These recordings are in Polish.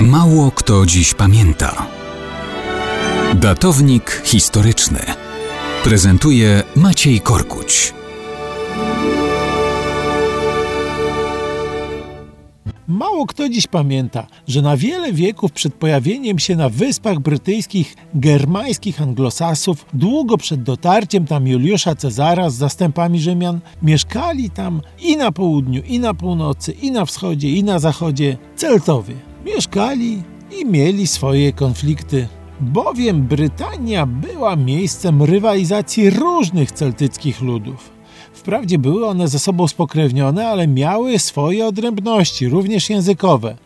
Mało kto dziś pamięta. Datownik historyczny prezentuje Maciej Korkuć. Mało kto dziś pamięta, że na wiele wieków przed pojawieniem się na Wyspach Brytyjskich germańskich anglosasów, długo przed dotarciem tam Juliusza Cezara z zastępami Rzymian, mieszkali tam i na południu, i na północy, i na wschodzie, i na zachodzie Celtowie. Mieszkali i mieli swoje konflikty, bowiem Brytania była miejscem rywalizacji różnych celtyckich ludów. Wprawdzie były one ze sobą spokrewnione, ale miały swoje odrębności, również językowe.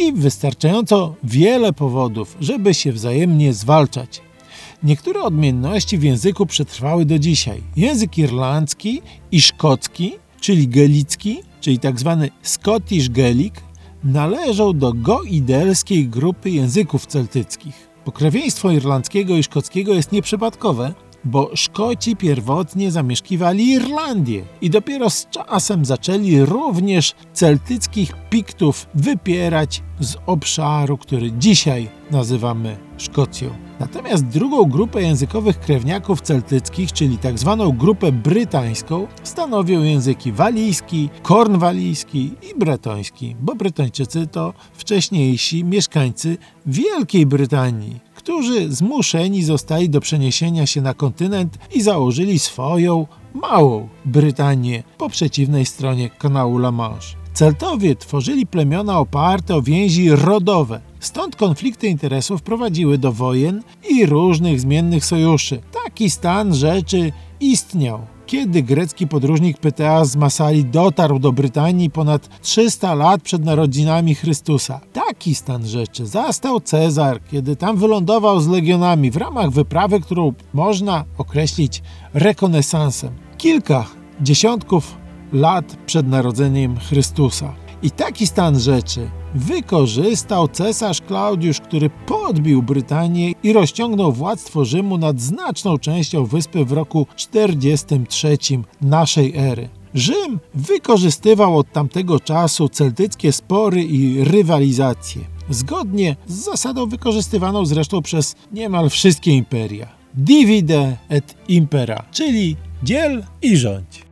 I wystarczająco wiele powodów, żeby się wzajemnie zwalczać. Niektóre odmienności w języku przetrwały do dzisiaj. Język irlandzki i szkocki, czyli gelicki, czyli tzw. Tak Scottish Gaelic, należą do goidelskiej grupy języków celtyckich. Pokrewieństwo irlandzkiego i szkockiego jest nieprzypadkowe, bo Szkoci pierwotnie zamieszkiwali Irlandię i dopiero z czasem zaczęli również celtyckich Piktów wypierać z obszaru, który dzisiaj nazywamy Szkocją. Natomiast drugą grupę językowych krewniaków celtyckich, czyli. Tak grupę brytańską, stanowią języki walijski, kornwalijski i bretoński, bo Brytończycy to wcześniejsi mieszkańcy Wielkiej Brytanii, którzy zmuszeni zostali do przeniesienia się na kontynent i założyli swoją małą Brytanię po przeciwnej stronie kanału La Manche. Celtowie tworzyli plemiona oparte o więzi rodowe, stąd konflikty interesów prowadziły do wojen i różnych zmiennych sojuszy. Taki stan rzeczy istniał kiedy grecki podróżnik Pyteas z Masali dotarł do Brytanii ponad 300 lat przed narodzinami Chrystusa. Taki stan rzeczy zastał Cezar, kiedy tam wylądował z legionami w ramach wyprawy, którą można określić rekonesansem. Kilka dziesiątków lat przed narodzeniem Chrystusa. I taki stan rzeczy wykorzystał cesarz Klaudiusz, który podbił Brytanię i rozciągnął władztwo Rzymu nad znaczną częścią wyspy w roku 43 naszej ery. Rzym wykorzystywał od tamtego czasu celtyckie spory i rywalizacje, zgodnie z zasadą wykorzystywaną zresztą przez niemal wszystkie imperia. Divide et impera, czyli dziel i rządź.